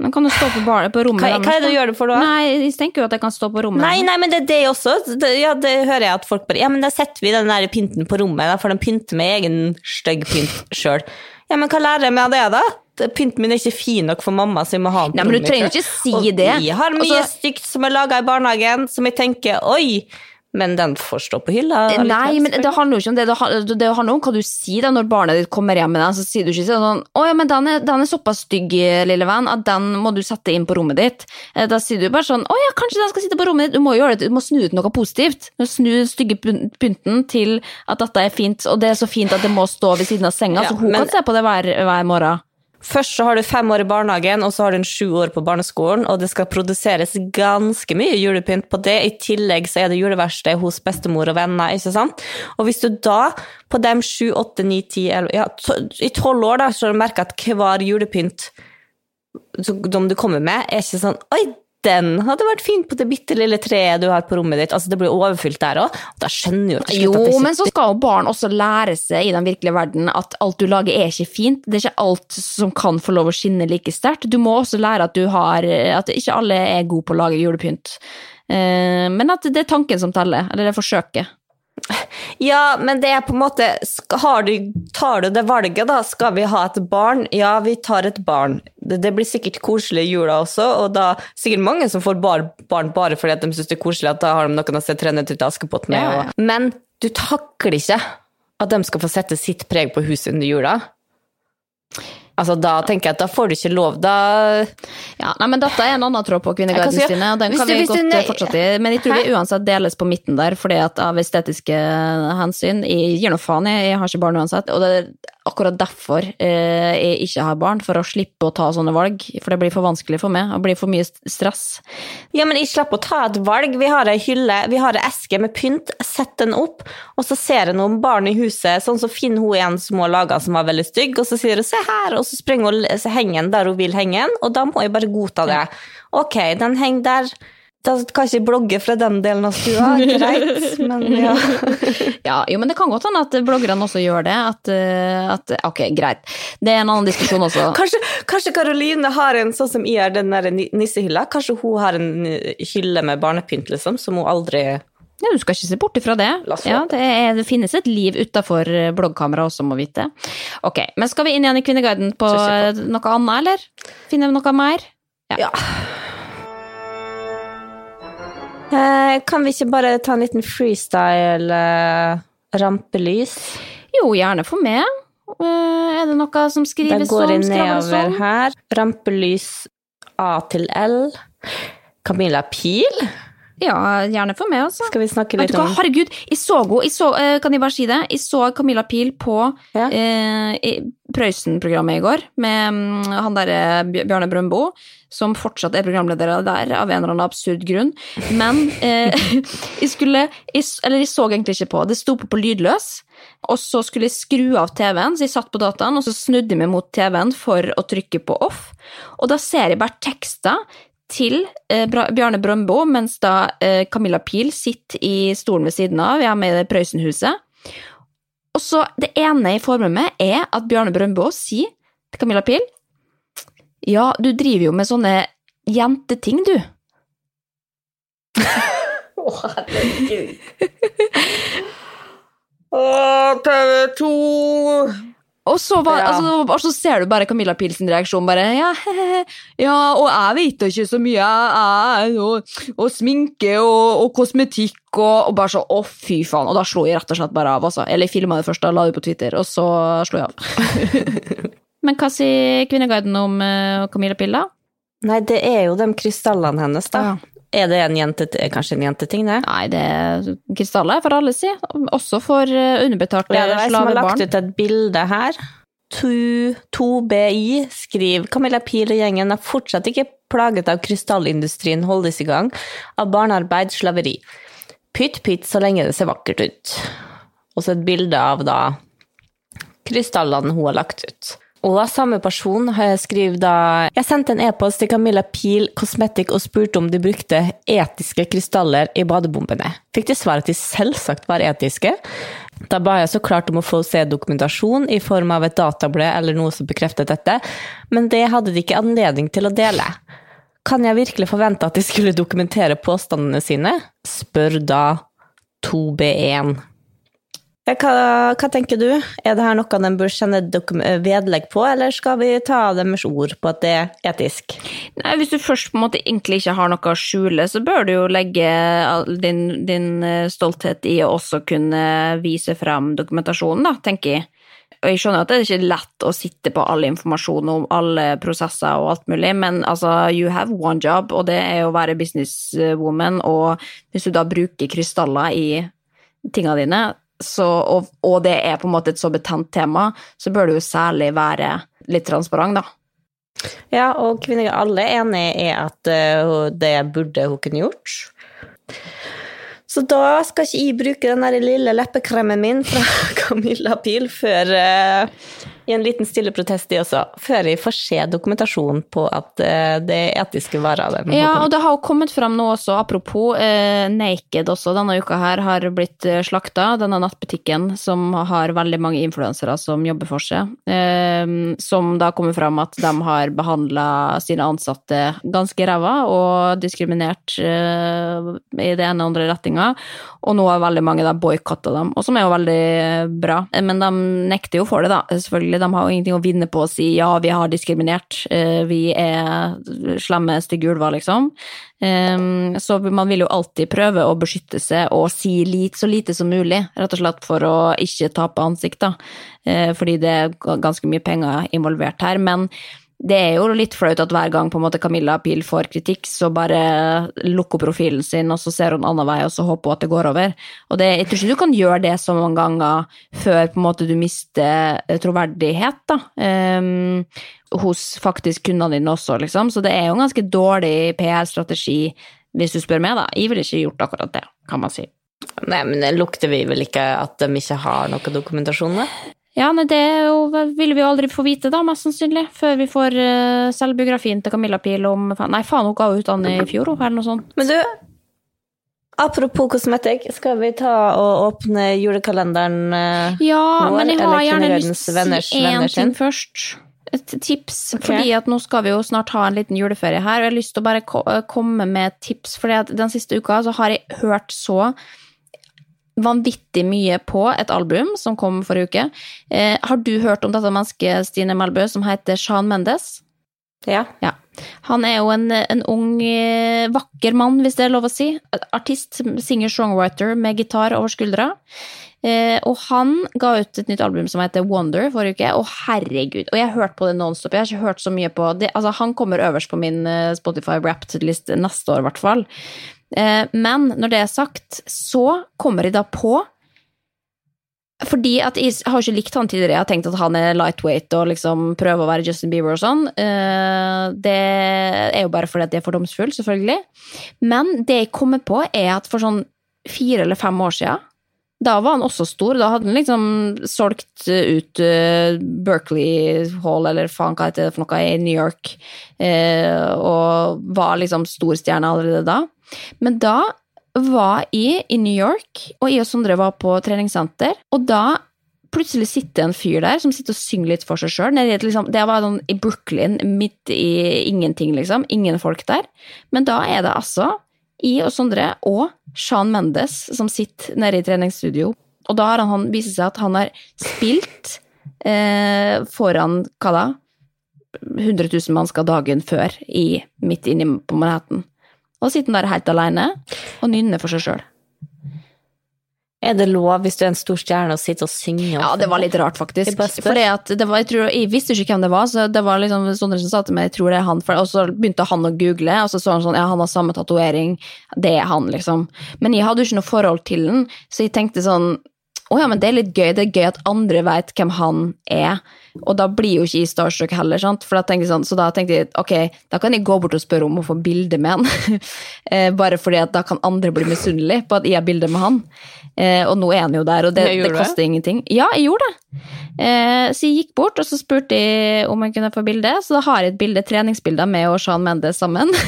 Men kan du stå på, barnet på rommet Hva, hva er det du gjør det for da? Nei, jeg tenker jo at jeg kan stå på rommet. Nei, nei, men det er det også. Det, ja, det hører jeg at folk bare Ja, men da setter vi den der pynten på rommet, da for de pynte med egen stygg pynt sjøl. Ja, men hva lærer jeg meg av det, da? Pynten min er ikke fin nok for mamma, så jeg må ha den på Nei, men du rommet trenger ikke si Og det. Vi har mye Altså- stygt som er laga i barnehagen, som jeg tenker oi, men den får stå på hylla. Nei, men det handler jo ikke om det. Det handler, om hva du sier da når barnet ditt kommer hjem med den. Så sier du ikke sånn 'Å ja, men den er, den er såpass stygg, lille venn, at den må du sette inn på rommet ditt'. Eh, Da sier du bare sånn 'Å ja, kanskje den skal sitte på rommet ditt'. Du må gjøre det, du må snu ut noe positivt. Du må Snu den stygge pyn- pynten til at dette er fint, og det er så fint at det må stå ved siden av senga, Ja, så hun men- kan se på det hver, hver morgen. Først så har du fem år i barnehagen, og så har du en sju år på barneskolen, og det skal produseres ganske mye julepynt på det. I tillegg så er det juleverksted hos bestemor og venner, ikke sant? Og hvis du da, på de sju, åtte, ni, ti, elleve Ja, i tolv år, da, så har du merka at hver julepynt som du kommer med, er ikke sånn Oi, den hadde vært fin på det bitte lille treet du har på rommet ditt. Altså, det blir overfylt der òg. Da skjønner jo til Jo, men så skal jo barn også lære seg i den virkelige verden at alt du lager er ikke fint. Det er ikke alt som kan få lov å skinne like sterkt. Du må også lære at du har At ikke alle er gode på å lage julepynt. Eh, Men at det er tanken som teller, eller det er forsøket. Ja, men det er på en måte har du, Tar du det valget, da? Skal vi ha et barn? Ja, vi tar et barn. Det, det blir sikkert koselig i jula også, og da sikkert mange som får bar, barn bare fordi at de syns det er koselig, at da har de noen å se Tre nøtter til Askepott med. Ja, ja. Men du takler ikke at de skal få sette sitt preg på huset under jula. Altså, da tenker jeg at da får du ikke lov, da Ja, nei, men Dette er en annen tråd på Kvinneguiden, si- Stine, og den kan du- vi godt eh, fortsette i. Men jeg tror vi uansett deles på midten der, fordi at av estetiske hensyn Jeg gir nå faen, jeg, jeg har ikke barn uansett. Og det akkurat derfor eh, jeg ikke har barn, for å slippe å ta sånne valg. For det blir for vanskelig for meg, og blir for mye stress. Ja, men jeg slipper å ta et valg. Vi har ei hylle, vi har ei eske med pynt. Sett den opp, og så ser jeg noen barn i huset, sånn så finner hun en som hun har laga som var veldig stygg, og så sier hun 'se her', og så springer hun og henger den der hun vil henge den, og da må jeg bare godta det. Ok, den henger der. Da kan ikke blogge fra den delen av stua, greit, men ja. Ja, jo, men det kan godt hende at bloggerne også gjør det. At, eh, at Ok, greit. Det er en annen diskusjon også. Kanskje, kanskje Karoline har en sånn som jeg har, den der nissehylla. Kanskje hun har en eh, hylle med barnepynt, liksom, som hun aldri Ja, Du skal ikke se bort ifra det. Ja, det, er, det finnes et liv utafor bloggkamera også, må vite. Ok, men skal vi inn igjen i Kvinneguiden på eh, noe annet, eller? Finner vi noe mer? Ja. Eh, kan vi ikke bare ta en liten freestyle eh, rampelys? Jo, gjerne for meg. Eh, er det noe som Da går sånn? jeg nedover sånn? her. Rampelys A til L. Camilla Pil. Ja, gjerne for meg, altså. Skal vi snakke litt om herregud, jeg så henne, eh, kan jeg bare si det? Jeg så Camilla Pil på Ja. eh, Prøysen-programmet i går, med mm, han derre Bjarne Brøndbo, som fortsatt er programleder der, av en eller annen absurd grunn. Men eh, jeg skulle jeg, Eller jeg så egentlig ikke på, det sto på på lydløs. Og så skulle jeg skru av TV-en, så jeg satt på dataen, og så snudde jeg meg mot TV-en for å trykke på off. Og da ser jeg bare tekster til eh, Bjarne Brøndbo, mens da eh, Camilla Pil sitter i stolen ved siden av, med i Prøysenhuset. Og så det ene jeg får med meg, er at Bjarne Brøndbo sier til Camilla Pil Ja, du driver jo med sånne jenteting, du. Å, herregud. Å, TV 2! Og så, var, Ja. altså, og så ser du bare Camilla Pils reaksjon, bare ja, ja, og jeg vet ikke så mye, jeg, og, og sminke og, og kosmetikk og, og bare så, å fy faen, og da slo jeg rett og slett bare av, altså. Eller jeg filmet det først, da la det på Twitter, og så slo jeg av. Men hva sier Kvinneguiden om uh, Camilla Pil, da? Nei, det er jo de krystallene hennes, da. Er det en jente, kanskje en jenteting, det? Nei, det er krystaller for alle, si. Også for underbetalte slavebarn. Ja, det er jeg som har lagt ut et bilde her. 2BI skriver Camilla Pil og gjengen er fortsatt ikke plaget av krystallindustrien holdes i gang av barnearbeid, slaveri. Pytt pytt så lenge det ser vakkert ut. Og så et bilde av da krystallene hun har lagt ut. Og samme person skriver da Jeg sendte en e-post til Camilla Pil Cosmetic og spurte om de brukte etiske krystaller i badebombene. Fikk de svar at de selvsagt var etiske. Da ba jeg så klart om å få se dokumentasjon i form av et datablad eller noe som bekreftet dette, men det hadde de ikke anledning til å dele. Kan jeg virkelig forvente at de skulle dokumentere påstandene sine? Spør da 2B1. Hva, hva, tenker du? Er det her noe de bør sende vedlegg på, eller skal vi ta deres ord på at det er etisk? Nei, Hvis du først på en måte egentlig ikke har noe å skjule, så bør du jo legge din, din eh, stolthet i å også kunne vise frem dokumentasjonen, da, tenker jeg. Og jeg skjønner at det er ikke lett å sitte på all informasjon om alle prosesser og alt mulig, men altså, you have one job, og det er å være businesswoman, og hvis du da bruker krystaller i tingene dine, så, og, og, det er på en måte et så betent tema, så bør det jo særlig være litt transparent, da. Ja, og kvinner er alle enig i at uh, det burde hun kunne gjort. Så da skal ikke jeg bruke den lille leppekremen min fra Camilla Pil før uh, i en liten stille protest, de også, før vi får se dokumentasjon på at uh, det er etiske varer. Ja, og det har jo kommet fram nå også, apropos eh, Naked også, denne uka her har blitt uh, slakta. Denne nattbutikken som har veldig mange influensere som jobber for seg. Eh, som da kommer fram at de har behandla sine ansatte ganske ræva og diskriminert eh, i det ene og andre retninga. Og nå har veldig mange da boikotta dem, og som er jo veldig bra. Men de nekter jo for det, da, selvfølgelig de har jo ingenting å vinne på å si ja, vi har diskriminert, eh, vi er slemme, stygge ulver, liksom. Ehm, så man vil jo alltid prøve å beskytte seg og si så lite som mulig, rett og slett for å ikke tape ansikt, da. Eh, fordi det er ganske mye penger involvert her. Men det er jo litt flaut at hver gang på en måte Camilla Pil får kritikk, så bare lukker profilen sin, og så ser hun annen vei, og så håper hun at det går over. Og det, jeg tror ikke du kan gjøre det så mange ganger før på en måte du mister eh, troverdighet, da. Um, hos faktisk kundene dine også, liksom. Så det er jo en ganske dårlig PR-strategi, hvis du spør meg, da. Jeg ville ikke gjort akkurat det, kan man si. Nei, men lukter vi vel ikke at de ikke har noe dokumentasjon? Da? Ja, nei, det jo, vil vi jo aldri få vite, da, mest sannsynlig. Før vi får uh, selvbiografien til Camilla Pil om Nei, faen, hun ga ut den i fjor, eller noe sånt. Men du, apropos kosmetikk, skal vi ta og åpne julekalenderen uh, Ja, nå, men jeg har gjerne lyst til å si én ting først. Et tips, okay. fordi at nå skal vi jo snart ha en liten juleferie her, og jeg har lyst til å bare komme med et tips, for den siste uka så har jeg hørt så vanvittig mye på et album som kom forrige uke. Eh, har du hørt om dette mennesket, Stine Melbø, som heter Sean Mendes? Ja. ja. Han er jo en, en, ung, eh, vakker mann, hvis det er lov å si. Artist, singer-songwriter med gitar over skuldra. Eh, og han ga ut et nytt album som heter Wonder forrige uke, og herregud Og jeg har hørt på det nonstop. Jeg har ikke hørt så mye på det. Altså, han kommer øverst på min eh, Spotify Wrapped-liste neste år, i hvert fall. Eh, men når det er sagt, så kommer jeg da på fordi at Jeg har ikke likt han tidligere, jeg har tenkt at han er lightweight og liksom prøver å være Justin Bieber og sånn. Eh, det er jo bare fordi at jeg er fordomsfull, selvfølgelig. Men det jeg kommer på, er at for sånn fire eller fem år siden da var han også stor. Da hadde han liksom solgt ut uh, Berkeley Hall, eller faen hva heter det for noe, i New York, og var liksom storstjerne allerede da. Men da var jeg i New York, og jeg og Sondre var på treningssenter, og da plutselig sitter en fyr der som sitter og synger litt for seg sjøl. Liksom, det var sånn i Brooklyn, midt i ingenting, liksom. Ingen folk der. Men da er det altså jeg og Sondre og Sean Mendes som sitter nede i treningsstudio. Og da har han vist seg at han har spilt eh, foran hva da? 100 000 mennesker dagen før i, midt inne på Manhattan. Og sitter der helt alene og nynner for seg sjøl. Er det lov hvis du er en stor stjerne å sitte og synge? Ja, det var litt rart, faktisk. For jeg, tror, jeg visste ikke hvem det var, så det var liksom Sondre som sa til meg jeg tror det er han. og så begynte han å google, og så så han sånn ja, han har samme tatovering. Det er han, liksom. Men jeg hadde jo ikke noe forhold til den, så jeg tenkte sånn å ja, men det er litt gøy. Det er gøy at andre veit hvem han er. Og da blir jo ikke jeg starstruck heller, sant? For da tenkte jeg sånn, så da tenkte jeg ok, da kan jeg gå bort og spørre om å få bilde med han. Eh, Bare fordi at da kan andre bli misunnelige på at jeg har bilde med han. Eh, Og nå er han jo der, og det, det koster det? ingenting. Ja, jeg gjorde det. Eh, Så jeg gikk bort, og så spurte jeg om jeg kunne få bilde. Så da har jeg et bilde, treningsbilde med og Sean Mendes sammen.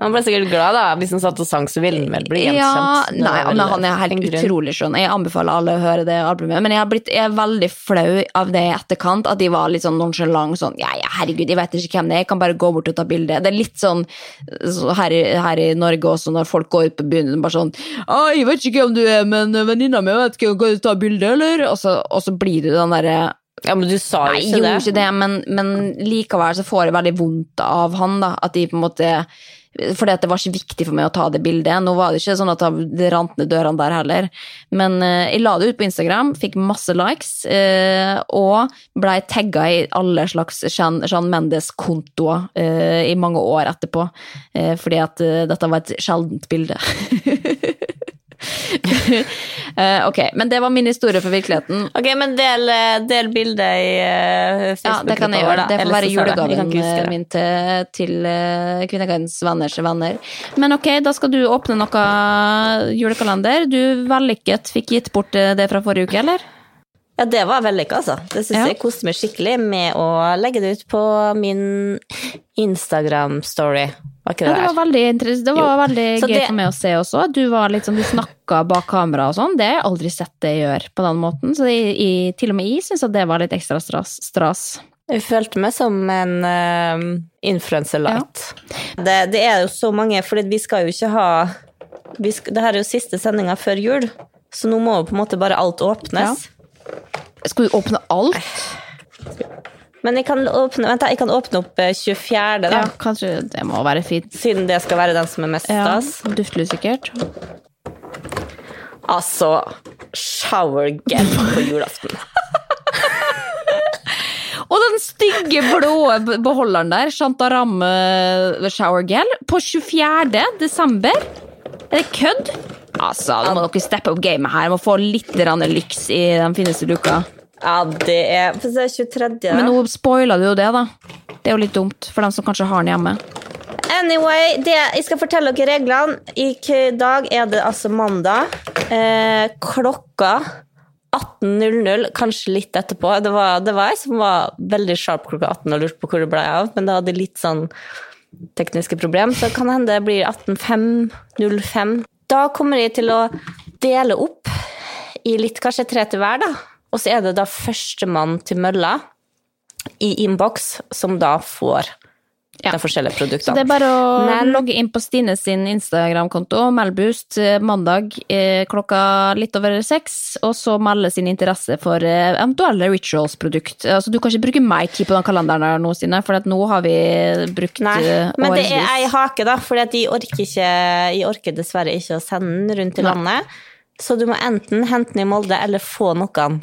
Han ble sikkert glad, da. Hvis han satt og sang, så ville han vel bli Ja, gjenkjent. Det nei, men han er helt utrolig skjønn. Jeg anbefaler alle å høre det albumet. Men jeg, har blitt, jeg er veldig flau av det i etterkant, at de var litt sånn nonchalant. Sånn, ja, ja, herregud, jeg vet ikke hvem det er, jeg kan bare gå bort og ta bilde. Det er litt sånn så her, her i Norge også, når folk går ut på byen, bare sånn «Å, 'Jeg vet ikke hvem du er, men venninna mi vet ikke, kan du ta bilde, eller?' Og så, og så blir du den derre Ja, men du sa jo ikke Nei, jeg gjorde ikke det, men, men likevel så får jeg veldig vondt av han, da. At de på en måte fordi at det var så viktig for meg å ta det bildet. Nå var det ikke sånn at det rant ned dørene der heller. Men eh, jeg la det ut på Instagram, fikk masse likes, eh, og blei tagga i alle slags Jean, Mendes-kontoer eh, i mange år etterpå. Fordi at dette var et sjeldent bilde. Eh, ok, men det var min historie for virkeligheten. Ok, men del, eh, del bildet i Facebook. Ja, det kan jeg gjøre. Det får være julegaven eh, min til, til eh, Kvinneguidens venners venner. Men ok, da skal du åpne noe julekalender. Du vellykket fikk gitt bort eh, det fra forrige uke, eller? Ja, det var vellykka, altså. Det syns Ja. jeg koste meg skikkelig med å legge det ut på min Instagram-story. Var ikke Ja, det det var veldig, det var veldig gøy det- for meg å se også. Du var litt sånn, du snakka bak kamera og sånn. Det har jeg aldri sett det gjøre på den måten. Så det, i, til og med jeg syns at det var litt ekstra stras. stras. Jeg følte meg som en uh, influencer light. Det, det er jo så mange, for vi skal jo ikke ha vi skal, Det her er jo siste sendinga før jul, så nå må jo på en måte bare alt åpnes. Skal du åpne alt? Men jeg kan åpne, vent, jeg kan åpne opp eh, 24., da. Ja, kanskje det må være fint. Siden det skal være den som er mest Ja, stas. Dufter sikkert. Altså Shower gel på julaften. Og den stygge blå beholderen der, Shantaram eh, shower gel, på 24. desember. Er det kødd? Altså, da må dere steppe opp gamet her. Jeg Må få litt lyks i den fineste luka. Ja, det er Få se, 23. da. Men nå spoila du jo det, da. Det er jo litt dumt for dem som kanskje har den hjemme. Anyway, det, jeg skal fortelle dere reglene. I dag er det altså mandag. Eh, klokka 18.00, kanskje litt etterpå. Det var, det var jeg som var veldig sharp klokka 18 og lurte på hvor det ble av, men det hadde litt sånn tekniske problem, så kan hende det blir 18.05. Da kommer jeg til å dele opp i litt, kanskje tre til hver, da. Og så er det da førstemann til mølla i innboks som da får Ja. de forskjellige produktene. Så det er bare å Men- logge inn på Stine sin Instagram-konto, Melboost, boost mandag eh, klokka litt over seks, og så melde sin interesse for eh, eventuelle Rituals-produkt. Altså, du kan ikke bruke mer tid på den kalenderen her nå, Stine, for nå har vi brukt Nei, men årsvis. det er ei hake, da, for de orker, ikke, de orker dessverre ikke å sende den rundt i Nei. landet. Så du må enten hente den i Molde, eller få noen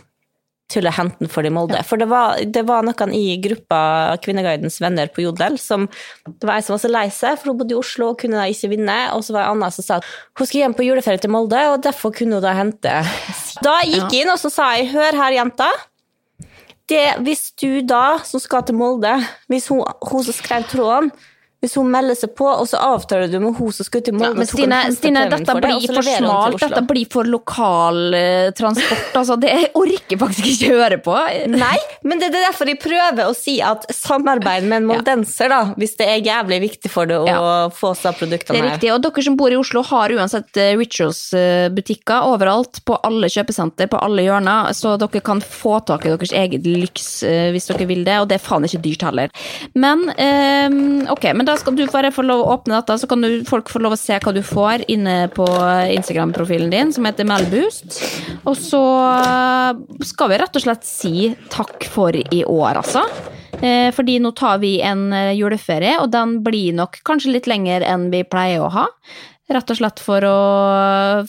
til å hente den for de i Molde. For det var, det var noen i gruppa Kvinneguidens venner på Jodel som Det var ei som var så lei seg, for hun bodde i Oslo og kunne da ikke vinne. Og så var det Anna som sa at hun skulle hjem på juleferie til Molde, og derfor kunne hun da hente Da gikk jeg inn, og så sa jeg hør her, jenta. Det, hvis du da, som skal til Molde, hvis hun, hun som skrev tråden hvis hun melder seg på, og så avtaler du med hun som skal til Ja, Molde du Stine, Stine dette for blir for smalt. Dette blir for lokal Uh, transport. Altså, det orker faktisk ikke høre på. Nei, men det er derfor jeg prøver å si at samarbeid med en moldenser, da, hvis det er jævlig viktig for det å Ja. få seg Det produktene er riktig, og dere som bor i Oslo har uansett eh, Rituals-butikker overalt, på alle kjøpesenter, på alle hjørner, så dere kan få tak i deres eget lyks eh, hvis dere vil det, og det er faen ikke dyrt heller. Men um, ok, men da skal du bare få lov å åpne dette, så kan du, folk få lov å se hva du får inne på Instagram-profilen din, som heter Melboost. Og så eh, skal vi rett og slett si takk for i år, altså. Eh, Fordi nå tar vi en eh, juleferie, og den blir nok kanskje litt lenger enn vi pleier å ha. Rett og slett for å,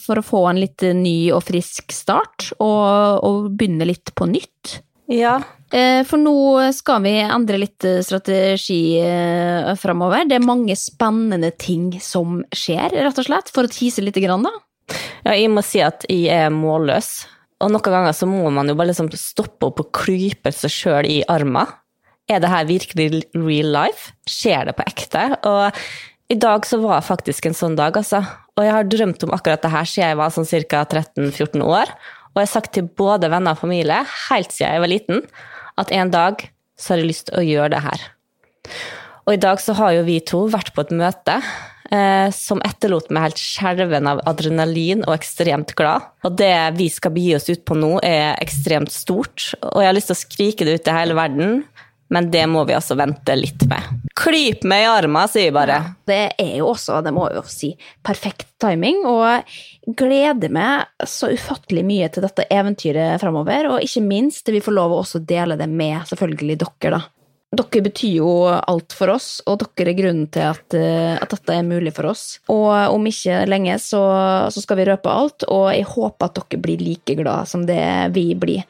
for å få en litt ny og frisk start, og, og begynne litt på nytt. Ja, For nå skal vi endre litt eh, strategi eh, framover. Det er mange spennende ting som skjer, rett og slett, for å tise litt. Grann, da. ja, jeg må si at jeg er målløs. Og noen ganger så må man jo bare liksom stoppe opp og klype seg sjøl i armen. Er det her virkelig real life? Skjer det på ekte? Og i dag så var faktisk en sånn dag, altså. Og jeg har drømt om akkurat det her siden jeg var sånn ca. 13-14 år. Og jeg har sagt til både venner og familie, helt siden jeg var liten, at en dag så har jeg lyst til å gjøre det her. Og i dag så har jo vi to vært på et møte eh, som etterlot meg helt skjelven av adrenalin og ekstremt glad. Og det vi skal begi oss ut på nå, er ekstremt stort, og jeg har lyst til å skrike det ut til hele verden. Men det må vi altså vente litt med. Klyp meg i armen, sier jeg bare. Ja, det er jo også, det må jeg jo si, perfekt timing. Og gleder meg så ufattelig mye til dette eventyret framover. Og ikke minst, vi får lov å også dele det med selvfølgelig dere, da. Dere betyr jo alt for oss, og dere er grunnen til at, eh, at dette er mulig for oss. Og om ikke lenge så, så, skal vi røpe alt, og jeg håper at dere blir like glad som det vi blir.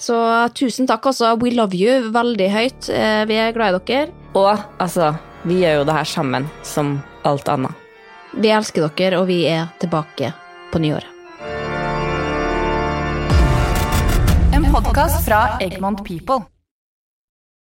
Så tusen takk, altså. We love you veldig høyt. Eh, vi er glad i dere. Og altså, vi gjør jo det her sammen, som alt annet. Vi elsker dere, og vi er tilbake på nyåret. En podkast fra Egmont People.